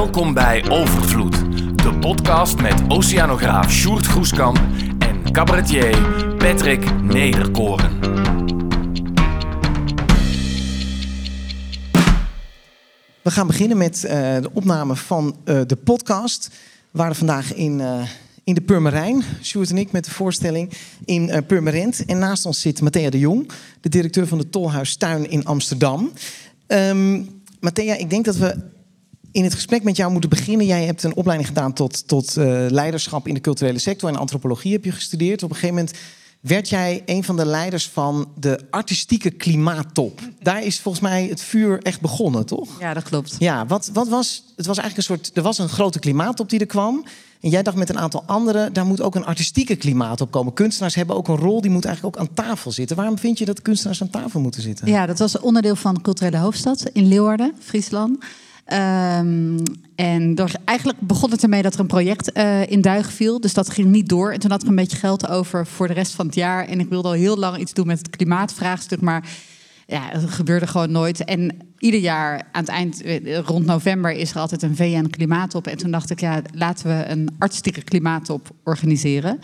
Welkom bij Overvloed, de podcast met oceanograaf Sjoerd Groeskamp en cabaretier Patrick Nederkoren. We gaan beginnen met uh, de opname van uh, de podcast. We waren vandaag in, uh, in de Purmerijn, Sjoerd en ik, met de voorstelling in Purmerend. En naast ons zit Matthea de Jong, de directeur van de Tolhuis Tuin in Amsterdam. Um, Matthea, ik denk dat we in het gesprek met jou moeten beginnen. Jij hebt een opleiding gedaan tot, tot leiderschap in de culturele sector. En antropologie heb je gestudeerd. Op een gegeven moment werd jij een van de leiders van de artistieke klimaattop. Daar is volgens mij het vuur echt begonnen, toch? Ja, dat klopt. Ja, wat, wat was, het was eigenlijk een soort, er was een grote klimaattop die er kwam. En jij dacht met een aantal anderen, daar moet ook een artistieke klimaat op komen. Kunstenaars hebben ook een rol, die moet eigenlijk ook aan tafel zitten. Waarom vind je dat kunstenaars aan tafel moeten zitten? Ja, dat was onderdeel van de culturele hoofdstad in Leeuwarden, Friesland. Um, en door, eigenlijk begon het ermee dat er een project uh, in duigen viel. Dus dat ging niet door. En toen had ik een beetje geld over voor de rest van het jaar. En ik wilde al heel lang iets doen met het klimaatvraagstuk. Maar ja, het gebeurde gewoon nooit. En ieder jaar aan het eind, eh, rond november, is er altijd een VN-klimaattop. En toen dacht ik, ja, laten we een artistieke klimaattop organiseren.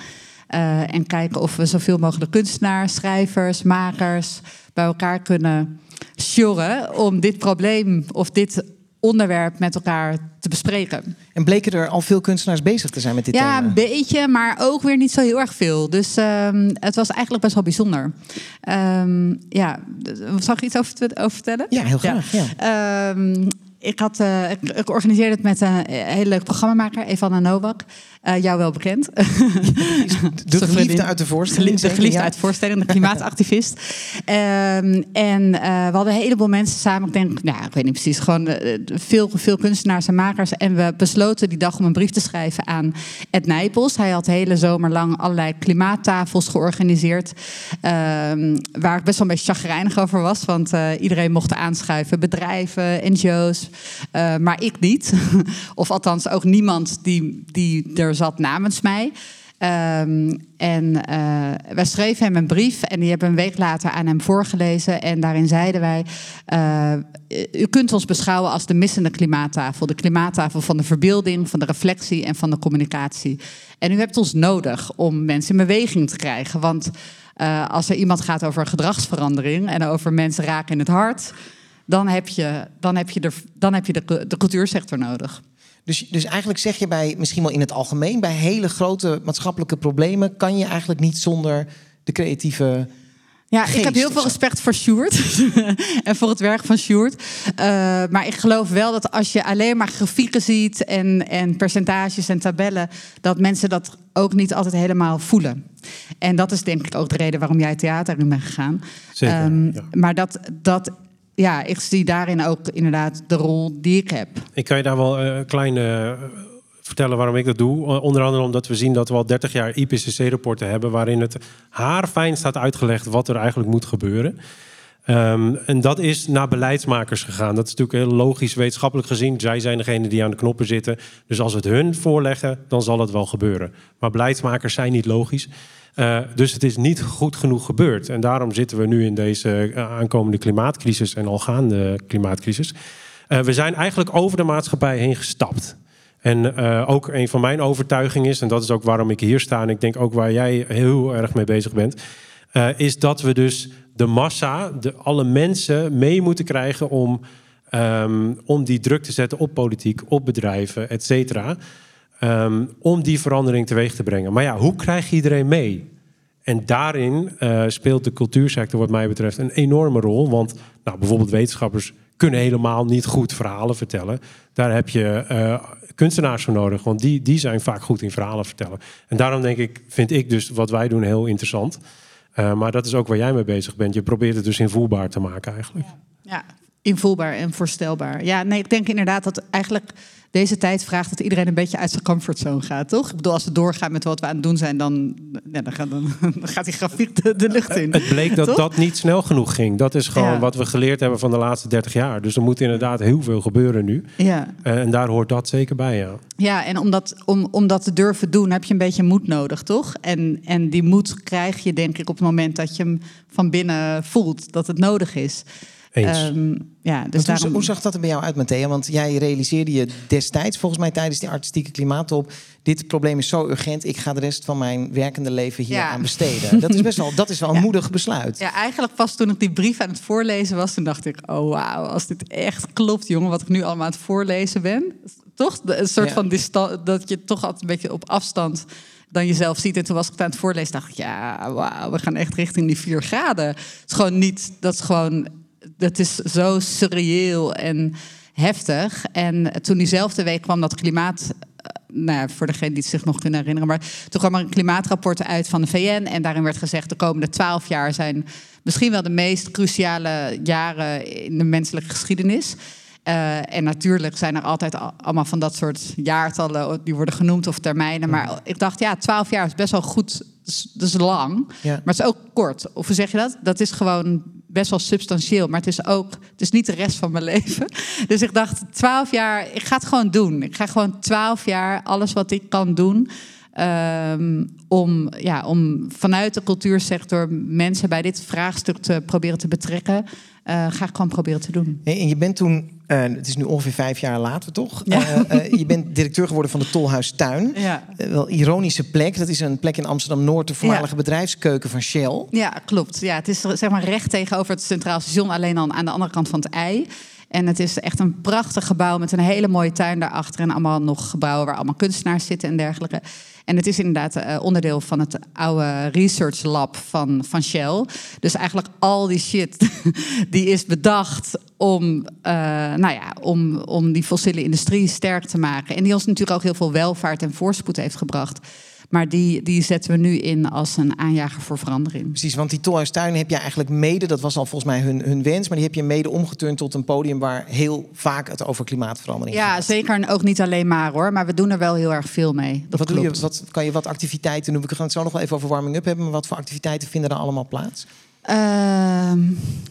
Uh, en kijken of we zoveel mogelijk kunstenaars, schrijvers, makers bij elkaar kunnen sjorren om dit probleem of dit onderwerp met elkaar te bespreken. En bleken er al veel kunstenaars bezig te zijn met dit ja, thema? Ja, een beetje, maar ook weer niet zo heel erg veel. Dus um, het was eigenlijk best wel bijzonder. Um, ja, zal ik iets over, over vertellen? Ja, heel graag. Ja. ja. Um, ik, had, uh, ik, ik, organiseerde het met een hele leuke programmamaker, Evanna Novak. Uh, jou wel bekend. De geliefde uit de voorstelling. De geliefde ja. uit de voorstelling, de klimaatactivist. um, en uh, we hadden een heleboel mensen samen. Ik denk, nou, ik weet niet precies, gewoon uh, veel, veel kunstenaars en makers. En we besloten die dag om een brief te schrijven aan Ed Nijpels. Hij had de hele zomer lang allerlei klimaattafels georganiseerd. Um, waar ik best wel een beetje chagrijnig over was. Want iedereen mocht aanschuiven. Bedrijven, NGO's. maar ik niet. of althans ook niemand die, die er zat namens mij. Um, en uh, wij schreven hem een brief en die hebben een week later aan hem voorgelezen. En daarin zeiden wij: uh, U kunt ons beschouwen als de missende klimaattafel. De klimaattafel van de verbeelding, van de reflectie en van de communicatie. En u hebt ons nodig om mensen in beweging te krijgen. Want uh, als er iemand gaat over gedragsverandering en over mensen raken in het hart, dan heb je, dan heb je, de, dan heb je de cultuursector nodig. Dus, dus eigenlijk zeg je bij, misschien wel in het algemeen, bij hele grote maatschappelijke problemen kan je eigenlijk niet zonder de creatieve. Ja, ik heb heel veel respect voor Sjoerd en voor het werk van Sjoerd. Uh, maar ik geloof wel dat als je alleen maar grafieken ziet en, en percentages en tabellen, dat mensen dat ook niet altijd helemaal voelen. En dat is denk ik ook de reden waarom jij theater in bent gegaan. Zeker, um, ja. Maar dat, dat ja, ik zie daarin ook inderdaad de rol die ik heb. Ik kan je daar wel een kleine vertellen waarom ik dat doe. Onder andere omdat we zien dat we al 30 jaar IPCC-rapporten hebben... waarin het haarfijn staat uitgelegd wat er eigenlijk moet gebeuren. Um, en dat is naar beleidsmakers gegaan. Dat is natuurlijk heel logisch wetenschappelijk gezien. Zij zijn degene die aan de knoppen zitten. Dus als we het hun voorleggen, dan zal het wel gebeuren. Maar beleidsmakers zijn niet logisch. Uh, dus het is niet goed genoeg gebeurd. En daarom zitten we nu in deze aankomende klimaatcrisis en al gaande klimaatcrisis. Uh, we zijn eigenlijk over de maatschappij heen gestapt. En ook een van mijn overtuigingen is, en dat is ook waarom ik hier sta, en ik denk ook waar jij heel erg mee bezig bent, is dat we dus de massa, de, alle mensen mee moeten krijgen om, um, om die druk te zetten op politiek, op bedrijven, et cetera. Um, om die verandering teweeg te brengen. Maar ja, hoe krijg je iedereen mee? En daarin uh, speelt de cultuursector, wat mij betreft, een enorme rol. Want nou, bijvoorbeeld wetenschappers kunnen helemaal niet goed verhalen vertellen. Daar heb je uh, kunstenaars voor nodig, want die, die zijn vaak goed in verhalen vertellen. En daarom denk ik, vind ik dus wat wij doen heel interessant. Uh, maar dat is ook waar jij mee bezig bent. Je probeert het dus invoelbaar te maken eigenlijk. Ja, invoelbaar en voorstelbaar. Ja, nee, ik denk inderdaad dat eigenlijk deze tijd vraagt dat iedereen een beetje uit zijn comfortzone gaat, toch? Ik bedoel, als we doorgaan met wat we aan het doen zijn, dan, ja, dan, gaat, dan, dan gaat die grafiek de, de, lucht in. Het bleek dat toch? dat niet snel genoeg ging. Dat is gewoon ja. wat we geleerd hebben van de laatste 30 jaar. Dus er moet inderdaad heel veel gebeuren nu. Ja. Uh, en daar hoort dat zeker bij, ja. Ja, en om dat, om, om dat te durven doen heb je een beetje moed nodig, toch? En, en die moed krijg je denk ik op het moment dat je hem van binnen voelt, dat het nodig is. Eens. Ehm, ja, dus hoe, daarom... hoe zag dat er bij jou uit, Matthea? Want jij realiseerde je destijds, volgens mij tijdens die artistieke klimaattop... dit probleem is zo urgent, ik ga de rest van mijn werkende leven hier Ja. aan besteden. Dat is best wel, dat is wel een Ja. moedig besluit. Ja, eigenlijk pas toen ik die brief aan het voorlezen was, toen dacht ik: oh wauw, als dit echt klopt, jongen, wat ik nu allemaal aan het voorlezen ben. Toch? Een soort Ja. van distan- dat je toch altijd een beetje op afstand dan jezelf ziet. En toen was ik het aan het voorlezen, dacht ik: ja, wauw, we gaan echt richting die vier graden. Het is gewoon niet, dat is gewoon, dat is zo surreëel en heftig. En toen diezelfde week kwam dat klimaat nou ja, voor degenen die het zich nog kunnen herinneren. Maar toen kwam er een klimaatrapport uit van de VN. En daarin werd gezegd: de komende twaalf jaar zijn misschien wel de meest cruciale jaren in de menselijke geschiedenis. Eh, en natuurlijk zijn er altijd al- allemaal van dat soort jaartallen die worden genoemd of termijnen. Maar ik dacht, ja, twaalf jaar is best wel goed. Dat is, dat is lang, Ja. maar het is ook kort. Of hoe zeg je dat? Dat is gewoon best wel substantieel. Maar het is ook, het is niet de rest van mijn leven. Dus ik dacht, twaalf jaar, ik ga het gewoon doen. Ik ga gewoon twaalf jaar alles wat ik kan doen. ehm, om, ja, om vanuit de cultuursector mensen bij dit vraagstuk te proberen te betrekken. eh, ga ik gewoon proberen te doen. En je bent toen, eh, het is nu ongeveer vijf jaar later toch? Ja. Eh, eh, je bent directeur geworden van de Tolhuis Tuin. Ja. Wel ironische plek. Dat is een plek in Amsterdam-Noord, de voormalige bedrijfskeuken van Shell. Ja, klopt. Ja, het is zeg maar recht tegenover het Centraal Station, alleen dan aan de andere kant van het ei. En het is echt een prachtig gebouw met een hele mooie tuin daarachter. En allemaal nog gebouwen waar allemaal kunstenaars zitten en dergelijke. En het is inderdaad eh, onderdeel van het oude research lab van, van Shell. Dus eigenlijk al die shit die is bedacht om, eh, nou ja, om, om die fossiele industrie sterk te maken. En die ons natuurlijk ook heel veel welvaart en voorspoed heeft gebracht. Maar die, die zetten we nu in als een aanjager voor verandering. Precies, want die Tolhuistuin heb je eigenlijk mede, dat was al volgens mij hun, hun wens, maar die heb je mede omgeturnd tot een podium waar heel vaak het over klimaatverandering Ja, gaat. zeker. En ook niet alleen maar hoor. Maar we doen er wel heel erg veel mee. Dat wat, doe je, klopt. wat kan je wat activiteiten doen? We gaan het zo nog wel even over warming-up hebben, maar wat voor activiteiten vinden er allemaal plaats? Ehm,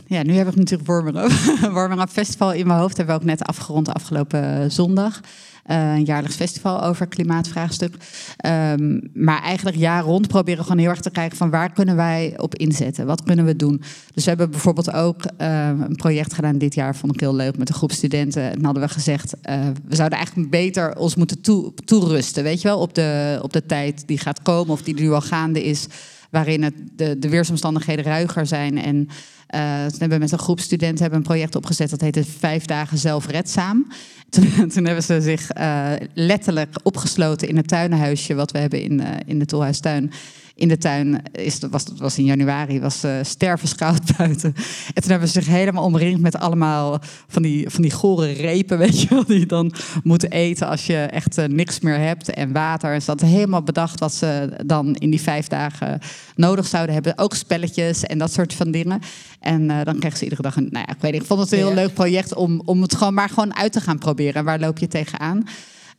ja, nu heb ik natuurlijk Warming Up. Warming Up Festival in mijn hoofd hebben we ook net afgerond afgelopen zondag. Eh, een jaarlijks festival over klimaatvraagstuk. Ehm, maar eigenlijk jaar rond proberen we gewoon heel erg te kijken van waar kunnen wij op inzetten? Wat kunnen we doen? Dus we hebben bijvoorbeeld ook eh, een project gedaan dit jaar, vond ik heel leuk, met een groep studenten. En hadden we gezegd, eh, we zouden eigenlijk beter ons moeten toe, toerusten, weet je wel, op de, op de tijd die gaat komen of die nu al gaande is waarin de, de weersomstandigheden ruiger zijn. En eh, toen hebben we met een groep studenten hebben een project opgezet dat heette Vijf Dagen Zelfredzaam. Toen, toen hebben ze zich eh, letterlijk opgesloten in het tuinenhuisje wat we hebben in, eh, in de Tolhuistuin. In de tuin is, was, was in januari, was uh, stervenskoud buiten. En toen hebben ze zich helemaal omringd met allemaal van die, van die gore repen, weet je wel, die je dan moeten eten als je echt uh, niks meer hebt en water. En ze hadden helemaal bedacht wat ze dan in die vijf dagen nodig zouden hebben. Ook spelletjes en dat soort van dingen. En dan kregen ze iedere dag een, nou ja, ik weet niet, ik vond het een heel leuk project om, om het gewoon maar gewoon uit te gaan proberen. En waar loop je tegenaan?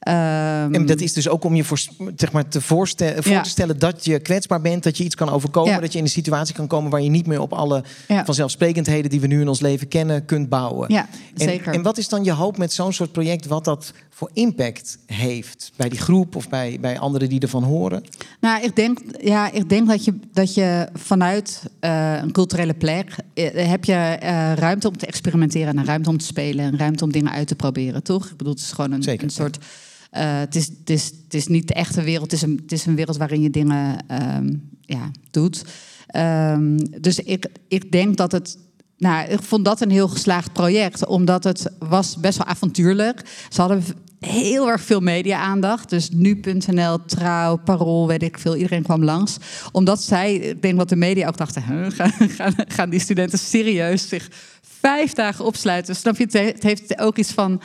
Um, en dat is dus ook om je voor, zeg maar, te voorstellen, voor ja. te stellen dat je kwetsbaar bent, dat je iets kan overkomen, ja. dat je in een situatie kan komen waar je niet meer op alle ja. vanzelfsprekendheden die we nu in ons leven kennen kunt bouwen. Ja, en, zeker. En wat is dan je hoop met zo'n soort project, wat dat voor impact heeft bij die groep of bij, bij anderen die ervan horen? Nou, ik denk, ja, ik denk dat, je, dat je vanuit uh, een culturele plek uh, heb je uh, ruimte om te experimenteren en ruimte om te spelen en ruimte om dingen uit te proberen, toch? Ik bedoel, het is gewoon een, Zeker, een soort. Uh, het, is, het, is, het is niet de echte wereld, het is een, het is een wereld waarin je dingen um, ja, doet. Um, dus ik, ik denk dat het. Nou, ik vond dat een heel geslaagd project, omdat het was best wel avontuurlijk. Ze hadden heel erg veel media-aandacht. Dus nu.nl, Trouw, Parool, weet ik veel. Iedereen kwam langs. Omdat zij, ik denk dat de media ook dachten... Gaan, gaan die studenten serieus zich vijf dagen opsluiten? Snap je? Het heeft ook iets van...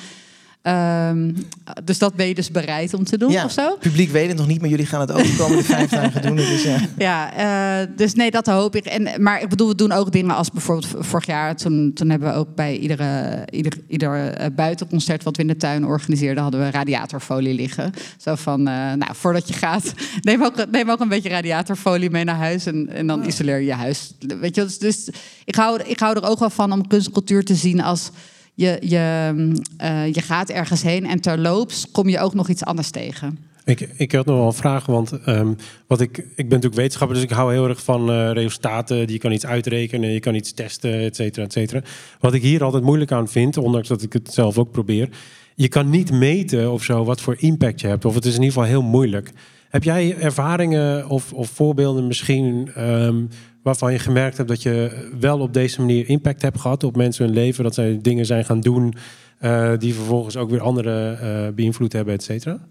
Um, dus dat ben je dus bereid om te doen ja, of zo? Het publiek weet het nog niet, maar jullie gaan het ook de komende vijf dagen doen. Dus, ja, ja uh, dus nee, dat hoop ik. En, maar ik bedoel, we doen ook dingen als bijvoorbeeld vorig jaar... toen, toen hebben we ook bij iedere, ieder, ieder uh, buitenconcert wat we in de tuin organiseerden... hadden we radiatorfolie liggen. Zo van, uh, nou, voordat je gaat, neem ook, neem ook een beetje radiatorfolie mee naar huis... en, en dan isoleer je je huis. Weet je, dus, dus ik, hou, ik hou er ook wel van om kunst en cultuur te zien als... Je, je, uh, je gaat ergens heen en terloops kom je ook nog iets anders tegen. Ik, ik had nog wel een vraag, want ehm, wat ik, ik ben natuurlijk wetenschapper, dus ik hou heel erg van uh, resultaten. Je kan iets uitrekenen, je kan iets testen, et cetera, et cetera. Wat ik hier altijd moeilijk aan vind, ondanks dat ik het zelf ook probeer, je kan niet meten of zo wat voor impact je hebt. Of het is in ieder geval heel moeilijk. Heb jij ervaringen of, of voorbeelden misschien um, waarvan je gemerkt hebt dat je wel op deze manier impact hebt gehad op mensen hun leven? Dat zij dingen zijn gaan doen uh, die vervolgens ook weer anderen uh, beïnvloed hebben, et cetera?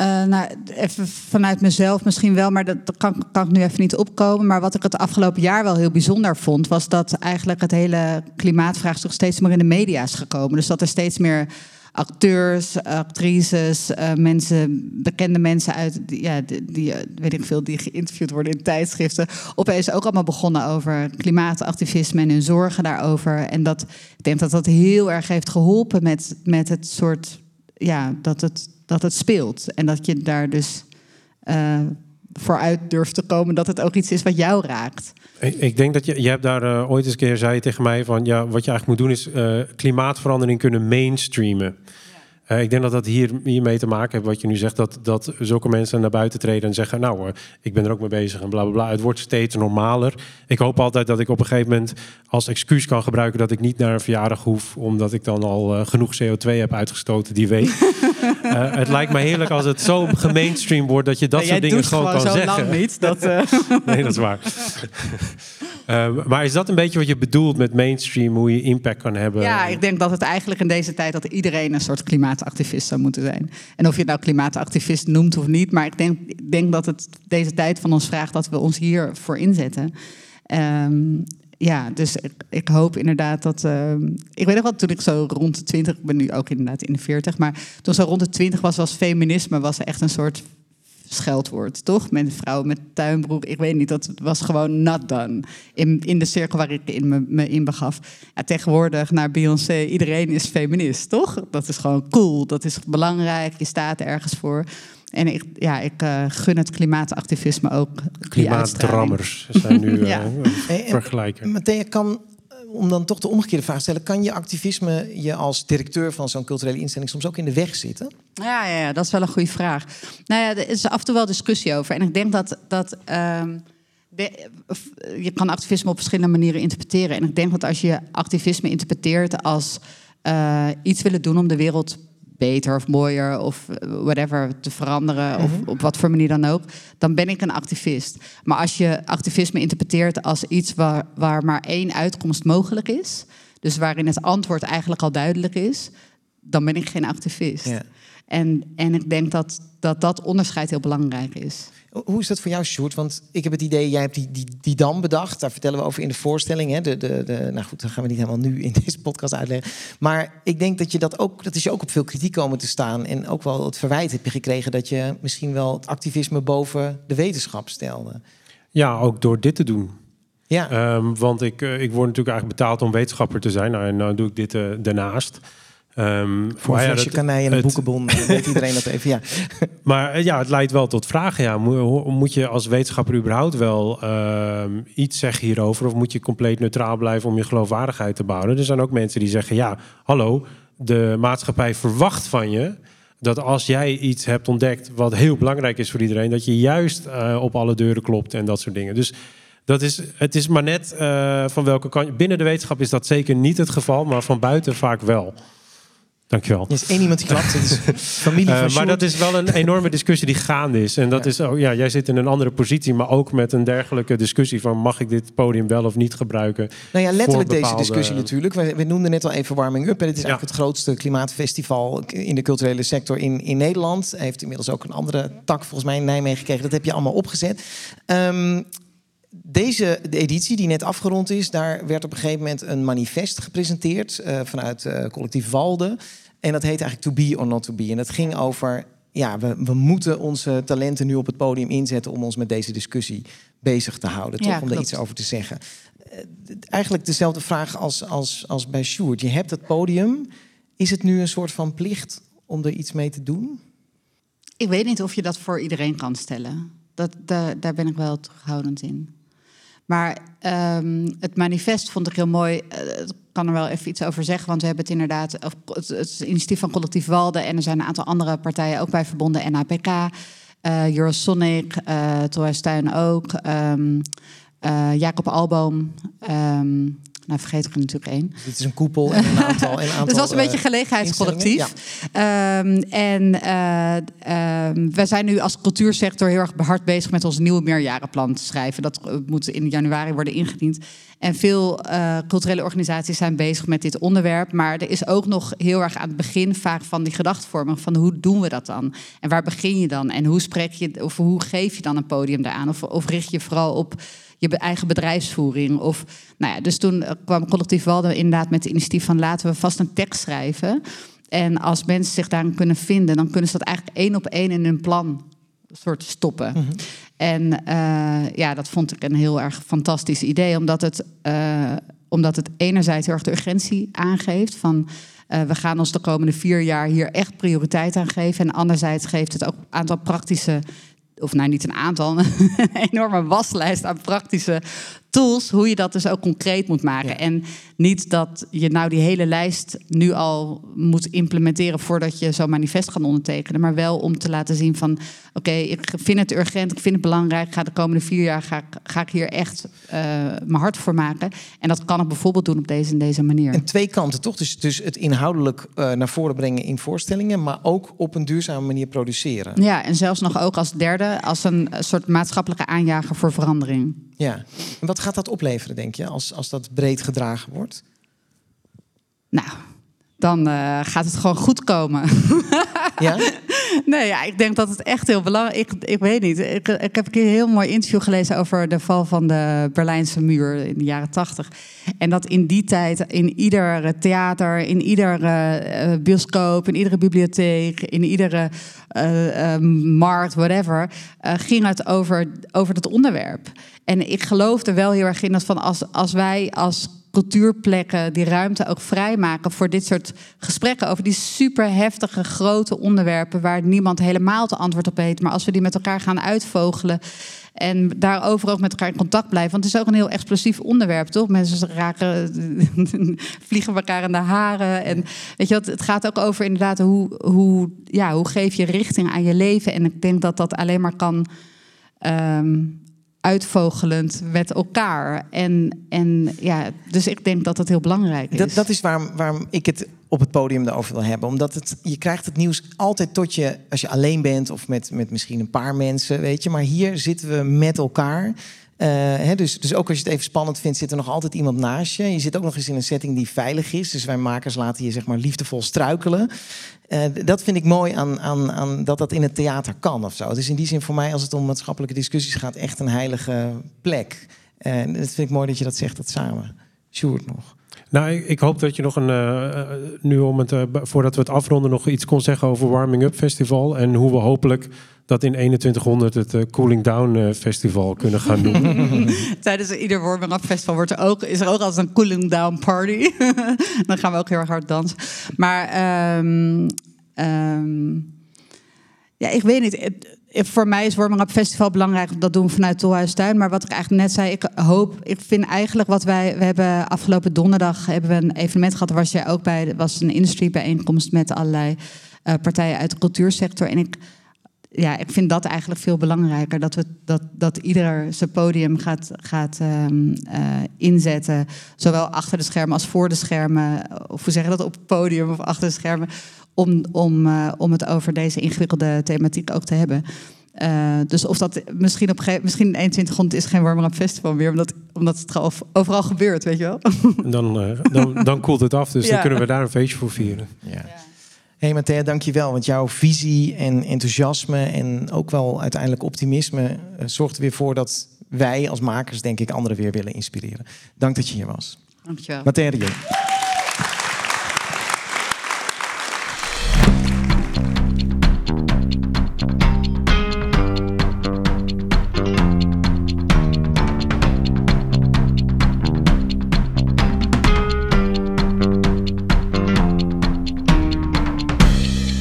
Uh, nou, even vanuit mezelf misschien wel, maar dat, kan, kan, ik nu even niet opkomen. Maar wat ik het afgelopen jaar wel heel bijzonder vond, was dat eigenlijk het hele klimaatvraagstuk steeds meer in de media is gekomen. Dus dat er steeds meer acteurs, actrices, uh, mensen, bekende mensen uit, ja, die, die, weet ik veel, die geïnterviewd worden in tijdschriften, opeens ook allemaal begonnen over klimaatactivisme en hun zorgen daarover. En dat, ik denk dat dat heel erg heeft geholpen met, met het soort, ja, dat het dat het speelt. En dat je daar dus uh, vooruit durft te komen dat het ook iets is wat jou raakt. Ik, ik denk dat je, je hebt daar uh, ooit eens een keer zei tegen mij van ja, wat je eigenlijk moet doen is uh, klimaatverandering kunnen mainstreamen. Uh, ik denk dat dat hier, hiermee te maken heeft, wat je nu zegt, dat, dat zulke mensen naar buiten treden en zeggen, nou, uh, ik ben er ook mee bezig en bla bla bla. Het wordt steeds normaler. Ik hoop altijd dat ik op een gegeven moment als excuus kan gebruiken dat ik niet naar een verjaardag hoef, omdat ik dan al uh, genoeg CO2 heb uitgestoten die week. het lijkt me heerlijk als het zo gemainstream wordt dat je dat nee, soort dingen gewoon, gewoon kan zeggen. Lang niet, dat, nee, dat is waar. Uh, maar is dat een beetje wat je bedoelt met mainstream, hoe je impact kan hebben? Ja, ik denk dat het eigenlijk in deze tijd dat iedereen een soort klimaatactivist zou moeten zijn. En of je het nou klimaatactivist noemt of niet, maar ik denk, ik denk dat het deze tijd van ons vraagt dat we ons hiervoor inzetten. Um, ja, dus ik, ik, hoop inderdaad dat. Uh, ik weet nog wel, toen ik zo rond de 20, ik ben nu ook inderdaad in de 40, maar toen zo rond de 20 was, was feminisme was echt een soort scheldwoord, toch? Met vrouwen met tuinbroek. Ik weet niet, dat was gewoon not done. In, in de cirkel waar ik in me, in begaf. Tegenwoordig naar Beyoncé, iedereen is feminist, toch? Dat is gewoon cool, dat is belangrijk, je staat ergens voor. En ik, ja, ik uh, gun het klimaatactivisme ook. Klimaatdrammers zijn nu uh, ja. vergelijken. Matthea, kan om dan toch de omgekeerde vraag te stellen: kan je activisme je als directeur van zo'n culturele instelling soms ook in de weg zitten? Ja, ja, ja, dat is wel een goede vraag. Nou ja, er is af en toe wel discussie over. En ik denk dat. dat um, de, je kan activisme op verschillende manieren interpreteren. En ik denk dat als je activisme interpreteert als uh, iets willen doen om de wereld beter of mooier of whatever te veranderen, of op wat voor manier dan ook, dan ben ik een activist. Maar als je activisme interpreteert als iets waar, waar maar één uitkomst mogelijk is, dus waarin het antwoord eigenlijk al duidelijk is, dan ben ik geen activist. Ja. En, en ik denk dat, dat dat onderscheid heel belangrijk is. Hoe is dat voor jou, Sjoerd? Want ik heb het idee, jij hebt die, die, die dam bedacht. Daar vertellen we over in de voorstelling. Hè? De, de, de, nou goed, dat gaan we niet helemaal nu in deze podcast uitleggen. Maar ik denk dat je dat ook, dat is je ook op veel kritiek komen te staan. En ook wel het verwijt heb je gekregen dat je misschien wel het activisme boven de wetenschap stelde. Ja, ook door dit te doen. Ja. Um, want ik, ik word natuurlijk eigenlijk betaald om wetenschapper te zijn. Nou, en nou doe ik dit uh, daarnaast. Um, voor een flesje kanij en een boekenbon, weet iedereen dat even, ja. Maar ja, het leidt wel tot vragen. Ja. Moet je als wetenschapper überhaupt wel uh, iets zeggen hierover... of moet je compleet neutraal blijven om je geloofwaardigheid te bouwen? Er zijn ook mensen die zeggen, ja, hallo, de maatschappij verwacht van je... dat als jij iets hebt ontdekt wat heel belangrijk is voor iedereen... dat je juist uh, op alle deuren klopt en dat soort dingen. Dus... Dat is, het is maar net uh, van welke kant. Binnen de wetenschap is dat zeker niet het geval, maar van buiten vaak wel. Dankjewel. Er is één iemand die klapt. Het is familie van uh, maar dat is wel een enorme discussie die gaande is. En dat ja. is, oh ja, jij zit in een andere positie, maar ook met een dergelijke discussie van mag ik dit podium wel of niet gebruiken? Nou ja, letterlijk bepaalde... deze discussie natuurlijk. We, we, noemden net al even Warming Up. En het is ja. eigenlijk het grootste klimaatfestival in de culturele sector in, in Nederland. Hij heeft inmiddels ook een andere tak volgens mij in Nijmegen gekregen. Dat heb je allemaal opgezet. Um, deze de editie die net afgerond is, daar werd op een gegeven moment een manifest gepresenteerd uh, vanuit uh, collectief Walde. En dat heet eigenlijk To Be or Not To Be. En dat ging over, ja, we, we moeten onze talenten nu op het podium inzetten om ons met deze discussie bezig te houden, toch? Om er iets over te zeggen. Uh, eigenlijk dezelfde vraag als, als, als bij Sjoerd. Je hebt het podium. Is het nu een soort van plicht om er iets mee te doen? Ik weet niet of je dat voor iedereen kan stellen. Dat, daar, daar ben ik wel terughoudend in. Maar ehm, het manifest vond ik heel mooi. Ik kan er wel even iets over zeggen, want we hebben het inderdaad... Of, het, het initiatief van Collectief Walden... en er zijn een aantal andere partijen ook bij verbonden. NAPK, uh, Eurosonic, uh, Tuin ook... Um, Jacob Alboom... Um, nou, vergeet ik er natuurlijk één. Dus dit is een koepel en een aantal. Een aantal het was een beetje een gelegenheidscollectief. Ja. Um, en uh, um, wij zijn nu als cultuursector heel erg hard bezig met ons nieuwe meerjarenplan te schrijven. Dat moet in januari worden ingediend. En veel uh, culturele organisaties zijn bezig met dit onderwerp. Maar er is ook nog heel erg aan het begin vaak van die gedachtvorming van hoe doen we dat dan? En waar begin je dan? En hoe spreek je of hoe geef je dan een podium daaraan? Of, of richt je vooral op je eigen bedrijfsvoering. Of, nou ja, dus toen kwam Collectief Walden inderdaad met het initiatief van laten we vast een tekst schrijven. En als mensen zich daarin kunnen vinden, dan kunnen ze dat eigenlijk één op één in hun plan soort stoppen. Mhm. En uh, ja, dat vond ik een heel erg fantastisch idee, omdat het, uh, omdat het enerzijds heel erg de urgentie aangeeft van uh, we gaan ons de komende vier jaar hier echt prioriteit aan geven. En anderzijds geeft het ook een aantal praktische of nou niet een aantal, een enorme waslijst aan praktische tools, hoe je dat dus ook concreet moet maken. En niet dat je nou die hele lijst nu al moet implementeren voordat je zo'n manifest gaat ondertekenen, maar wel om te laten zien van oké, ik vind het urgent, ik vind het belangrijk, ga de komende vier jaar ga, ga ik hier echt uh, mijn hart voor maken. En dat kan ik bijvoorbeeld doen op deze en deze manier. En twee kanten toch? Dus, dus het inhoudelijk uh, naar voren brengen in voorstellingen, maar ook op een duurzame manier produceren. Ja, en zelfs nog ook als derde, als een soort maatschappelijke aanjager voor verandering. Ja, en wat gaat dat opleveren, denk je, als, als dat breed gedragen wordt? Nou, dan uh, gaat het gewoon goed komen. Ja? nee, ja, ik denk dat het echt heel belangrijk is. Ik, ik weet niet. Ik, ik heb een keer een heel mooi interview gelezen over de val van de Berlijnse muur in de jaren tachtig. En dat in die tijd in ieder theater, in iedere uh, bioscoop, in iedere bibliotheek, in iedere uh, markt, whatever, ging het over, over dat onderwerp. En ik geloof er wel heel erg in dat van als, als wij als cultuurplekken die ruimte ook vrijmaken voor dit soort gesprekken over die super heftige grote onderwerpen waar niemand helemaal te antwoord op heeft. Maar als we die met elkaar gaan uitvogelen en daarover ook met elkaar in contact blijven. Want het is ook een heel explosief onderwerp, toch? Mensen raken, vliegen elkaar in de haren. En weet je wat, het gaat ook over inderdaad hoe, hoe, ja, hoe geef je richting aan je leven. En ik denk dat dat alleen maar kan um, uitvogelend met elkaar. En, en ja, dus ik denk dat dat heel belangrijk is. Dat, dat is waarom, waarom ik het op het podium erover wil hebben. Omdat het, je krijgt het nieuws altijd tot je, als je alleen bent of met, met misschien een paar mensen, weet je. Maar hier zitten we met elkaar. Uh, dus, dus ook als je het even spannend vindt, zit er nog altijd iemand naast je. Je zit ook nog eens in een setting die veilig is. Dus wij makers laten je zeg maar liefdevol struikelen. Uh, dat vind ik mooi aan, aan, aan dat dat in het theater kan of zo. Is in die zin voor mij, als het om maatschappelijke discussies gaat, echt een heilige plek. En uh, dat vind ik mooi dat je dat zegt, dat samen. Sjoerd nog. Nou, ik, hoop dat je nog een. Uh, nu om het. Uh, voordat we het afronden, nog iets kon zeggen over Warming Up Festival. En hoe we hopelijk dat in 2100 het Cooling Down Festival kunnen gaan doen. Tijdens ieder Warming Up Festival wordt er ook, is er ook als een Cooling Down Party. Dan gaan we ook heel erg hard dansen. Maar. Um, um, ja, ik weet niet. Voor mij is Warming Up Festival belangrijk. Dat doen we vanuit Tolhuistuin. Maar wat ik eigenlijk net zei, ik hoop, ik vind eigenlijk wat wij, we hebben afgelopen donderdag hebben we een evenement gehad. Daar was ook bij. Was een industry bijeenkomst met allerlei uh, partijen uit de cultuursector. En ik, ja, ik vind dat eigenlijk veel belangrijker. Dat, we, dat, dat ieder zijn podium gaat, gaat um, uh, inzetten. Zowel achter de schermen als voor de schermen. Of hoe zeg je dat, op het podium of achter de schermen om, om, uh, om het over deze ingewikkelde thematiek ook te hebben. Uh, dus of dat misschien op misschien in 21 grond is geen warmer up festival meer, omdat, omdat het overal gebeurt, weet je wel. Dan, uh, dan, dan koelt het af, dus ja. dan kunnen we daar een feestje voor vieren. Ja. Ja. Hey dankjewel. Want jouw visie en enthousiasme en ook wel uiteindelijk optimisme uh, zorgt er weer voor dat wij als makers, denk ik, anderen weer willen inspireren. Dank dat je hier was. Dankjewel. Jong.